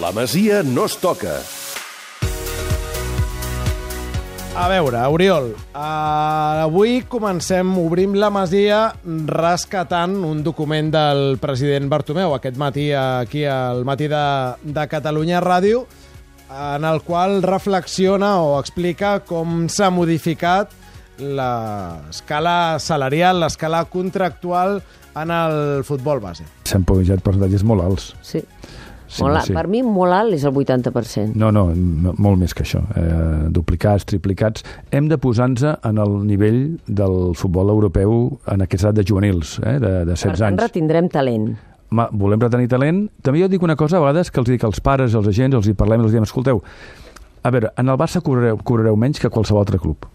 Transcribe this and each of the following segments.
La Masia no es toca. A veure, Oriol, uh, avui comencem, obrim la Masia rescatant un document del president Bartomeu aquest matí aquí al matí de, de Catalunya Ràdio en el qual reflexiona o explica com s'ha modificat l'escala salarial, l'escala contractual en el futbol base. S'han pujat percentatges molt alts. Sí. Sí, molt alt. Sí. Per mi molt alt és el 80%. No, no, molt més que això. Eh, duplicats, triplicats. Hem de posar-nos en el nivell del futbol europeu en aquesta edat de juvenils, eh, de, de 16 per tant, anys. retindrem talent. Ma, volem retenir talent. També jo dic una cosa a vegades que els dic als pares, als agents, els hi parlem, els diem, escolteu, a veure, en el Barça cobrareu, cobrareu menys que qualsevol altre club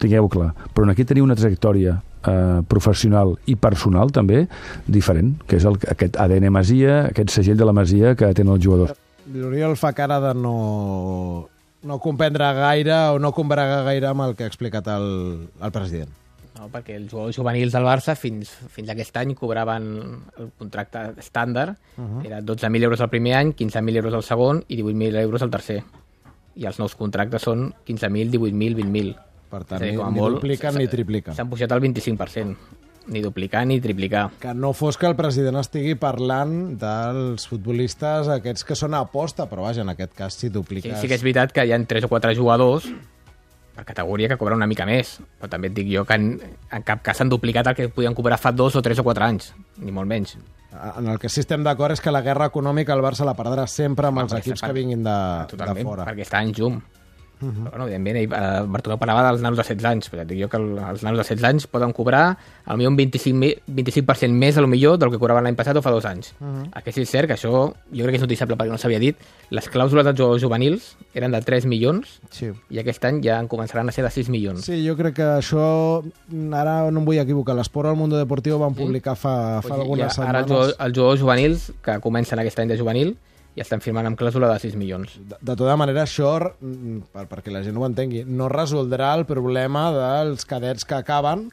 tingueu clar. Però aquí teniu una trajectòria eh, professional i personal també diferent, que és el, aquest ADN Masia, aquest segell de la Masia que tenen els jugadors. L'Oriol fa cara de no, no comprendre gaire o no combregar gaire amb el que ha explicat el, el president. No, perquè els jugadors juvenils del Barça fins, fins aquest any cobraven el contracte estàndard, uh -huh. era 12.000 euros el primer any, 15.000 euros el segon i 18.000 euros el tercer. I els nous contractes són 15.000, 18.000, 20.000 per tant, dir, ni, ni dupliquen ni tripliquen. S'han pujat al 25%. Ni duplicar ni triplicar. Que no fos que el president estigui parlant dels futbolistes aquests que són a aposta, però vaja, en aquest cas si dupliques... Sí, sí que és veritat que hi ha 3 o 4 jugadors per categoria que cobren una mica més, però també et dic jo que en, en cap cas s'han duplicat el que podien cobrar fa 2 o 3 o 4 anys, ni molt menys. En el que sí estem d'acord és que la guerra econòmica el Barça la perdrà sempre amb els equips que vinguin de, de fora. perquè està en llum. Uh -huh. Bueno, evidentment, ell, eh, Bartomeu parlava dels nanos de 16 anys, però dic jo que el, els nanos de 16 anys poden cobrar al millor un 25%, 25 més a lo millor del que cobraven l'any passat o fa dos anys. Uh -huh. Aquest sí és cert que això jo crec que és noticiable perquè no s'havia dit. Les clàusules dels jugadors juvenils eren de 3 milions sí. i aquest any ja en començaran a ser de 6 milions. Sí, jo crec que això, ara no em vull equivocar, l'Esport al Mundo Deportivo van publicar sí? fa, fa pues algunes ja, setmanes. Ara els jugadors, els jugadors juvenils que comencen aquest any de juvenil i estan firmant amb clàusula de 6 milions. De, de tota manera, això, mm, per, perquè la gent ho entengui, no resoldrà el problema dels cadets que acaben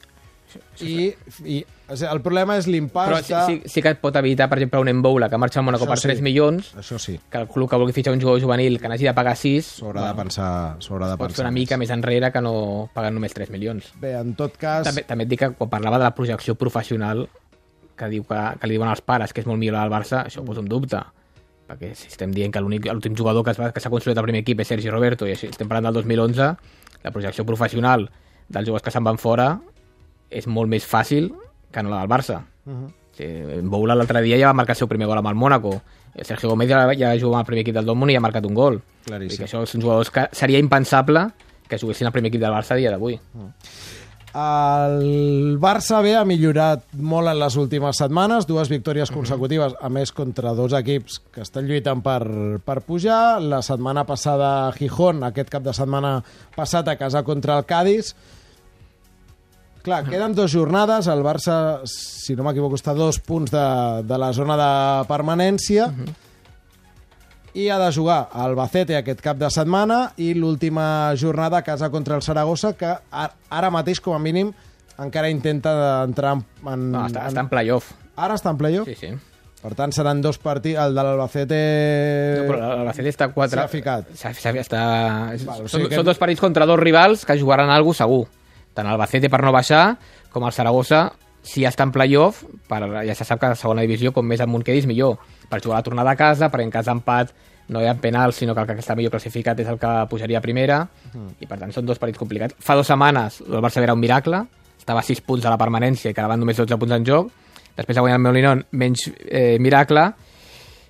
i, i o sigui, el problema és l'impàs Però sí, sí, sí que et pot evitar, per exemple, un Emboula que marxa a Mónaco per 3 sí. milions, això sí. que el club que vulgui fitxar un jugador juvenil que n'hagi de pagar 6... S'haurà bueno, de pensar, s'haurà de pensar una mica més enrere que no pagant només 3 milions. Bé, en tot cas... També, també et dic que quan parlava de la projecció professional que diu que, que li diuen als pares que és molt millor al Barça, això ho poso en dubte perquè si estem dient que l'últim jugador que s'ha construït al primer equip és Sergi Roberto i estem parlant del 2011, la projecció professional dels jugadors que se'n van fora és molt més fàcil que no la del Barça. Uh -huh. sí, Boula l'altre dia ja va marcar el seu primer gol amb el Mónaco. El Sergio Gómez ja, ja jugava al primer equip del Dortmund i ja ha marcat un gol. Claríssim. I que això són jugadors que seria impensable que juguessin al primer equip del Barça a dia d'avui. Uh -huh. El Barça B ha millorat molt en les últimes setmanes, dues victòries consecutives, a més contra dos equips que estan lluitant per, per pujar. La setmana passada Gijón, aquest cap de setmana passat a casa contra el Cádiz. Clar, queden dues jornades, el Barça, si no m'equivoco, està a dos punts de, de la zona de permanència. Uh -huh i ha de jugar al Bacete aquest cap de setmana i l'última jornada a casa contra el Saragossa, que ara mateix, com a mínim, encara intenta entrar en... en no, està, en... està en playoff. Ara està en playoff? Sí, sí. Per tant, seran dos partits... El de l'Albacete... No, però l'Albacete està quatre... S'ha ficat. S'ha, està... Val, o sigui són, que... són dos partits contra dos rivals que jugaran alguna segur. Tant l'Albacete per no baixar, com el Saragossa, si ja està en playoff, per, ja se sap que la segona divisió, com més amunt quedis, millor. Per jugar la tornada a casa, perquè en cas d'empat no hi ha penals, sinó que el que està millor classificat és el que pujaria a primera, mm. i per tant són dos partits complicats. Fa dues setmanes el Barça era un miracle, estava a 6 punts a la permanència i quedaven només 12 punts en joc, després ha guanyat el Meulinon menys eh, miracle,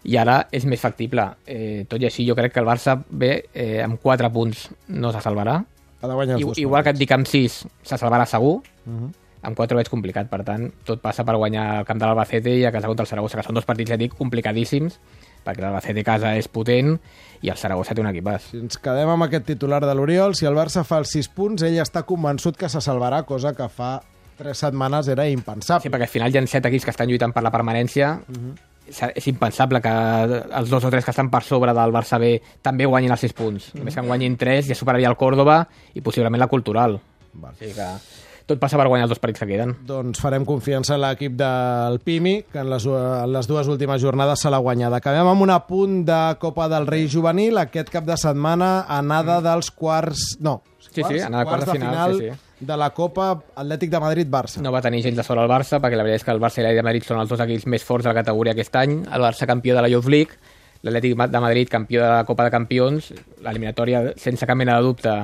i ara és més factible. Eh, tot i així, jo crec que el Barça bé, eh, amb 4 punts no se salvarà. Ha de guanyar I, igual que et dic amb 6 se salvarà segur, uh mm-hmm. -huh. Amb 4 veig complicat, per tant, tot passa per guanyar el camp de l'Albacete i a casa contra el Saragossa, que són dos partits, ja dic, complicadíssims, perquè l'Albacete casa és potent i el Saragossa té un equipàs. Si ens quedem amb aquest titular de l'Oriol, si el Barça fa els 6 punts, ell està convençut que se salvarà, cosa que fa 3 setmanes era impensable. Sí, perquè al final hi ha 7 equips que estan lluitant per la permanència, uh mhm. -huh. és impensable que els dos o tres que estan per sobre del Barça B també guanyin els 6 punts. -huh. Només que en guanyin 3 ja superaria el Córdoba i possiblement la Cultural. Val. O sigui que tot passa per guanyar els dos partits que queden. Doncs farem confiança a l'equip del Pimi, que en les, en les dues últimes jornades se l'ha guanyada. Acabem amb un apunt de Copa del Rei Juvenil. Aquest cap de setmana, anada mm. dels quarts... No, Sí, quarts, sí, anada quarts quarts de final, sí, sí. de la Copa Atlètic de Madrid-Barça. No va tenir gens de sort el Barça, perquè la veritat és que el Barça i l'Atlètic de Madrid són els dos equips més forts de la categoria aquest any. El Barça campió de la Youth League, l'Atlètic de Madrid campió de la Copa de Campions, l'eliminatòria sense cap mena de dubte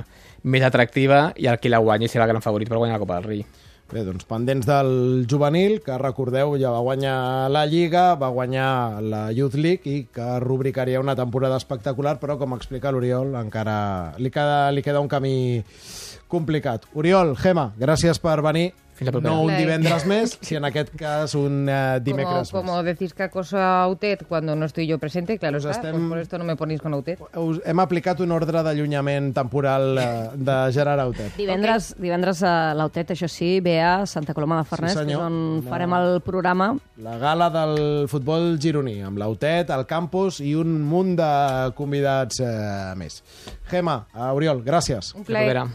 més atractiva i el qui la guanyi serà el gran favorit per guanyar la Copa del Rei. Bé, doncs pendents del juvenil, que recordeu ja va guanyar la Lliga, va guanyar la Youth League i que rubricaria una temporada espectacular, però com explica l'Oriol, encara li queda, li queda un camí complicat. Oriol, Gema, gràcies per venir. Fins la propera. No un divendres més, si en aquest cas un uh, dimecres como, como decís que acoso a Autet cuando no estoy yo presente, claro pues está, estem... pues por esto no me ponéis con Autet. Us hem aplicat un ordre d'allunyament temporal uh, de Gerard Autet. Divendres, okay. divendres a l'Autet, això sí, ve a Santa Coloma de Farners, sí, que és on la... farem el programa. La gala del futbol gironí, amb l'Autet, el campus i un munt de convidats uh, més. Gema, uh, Oriol, gràcies. Un plaer.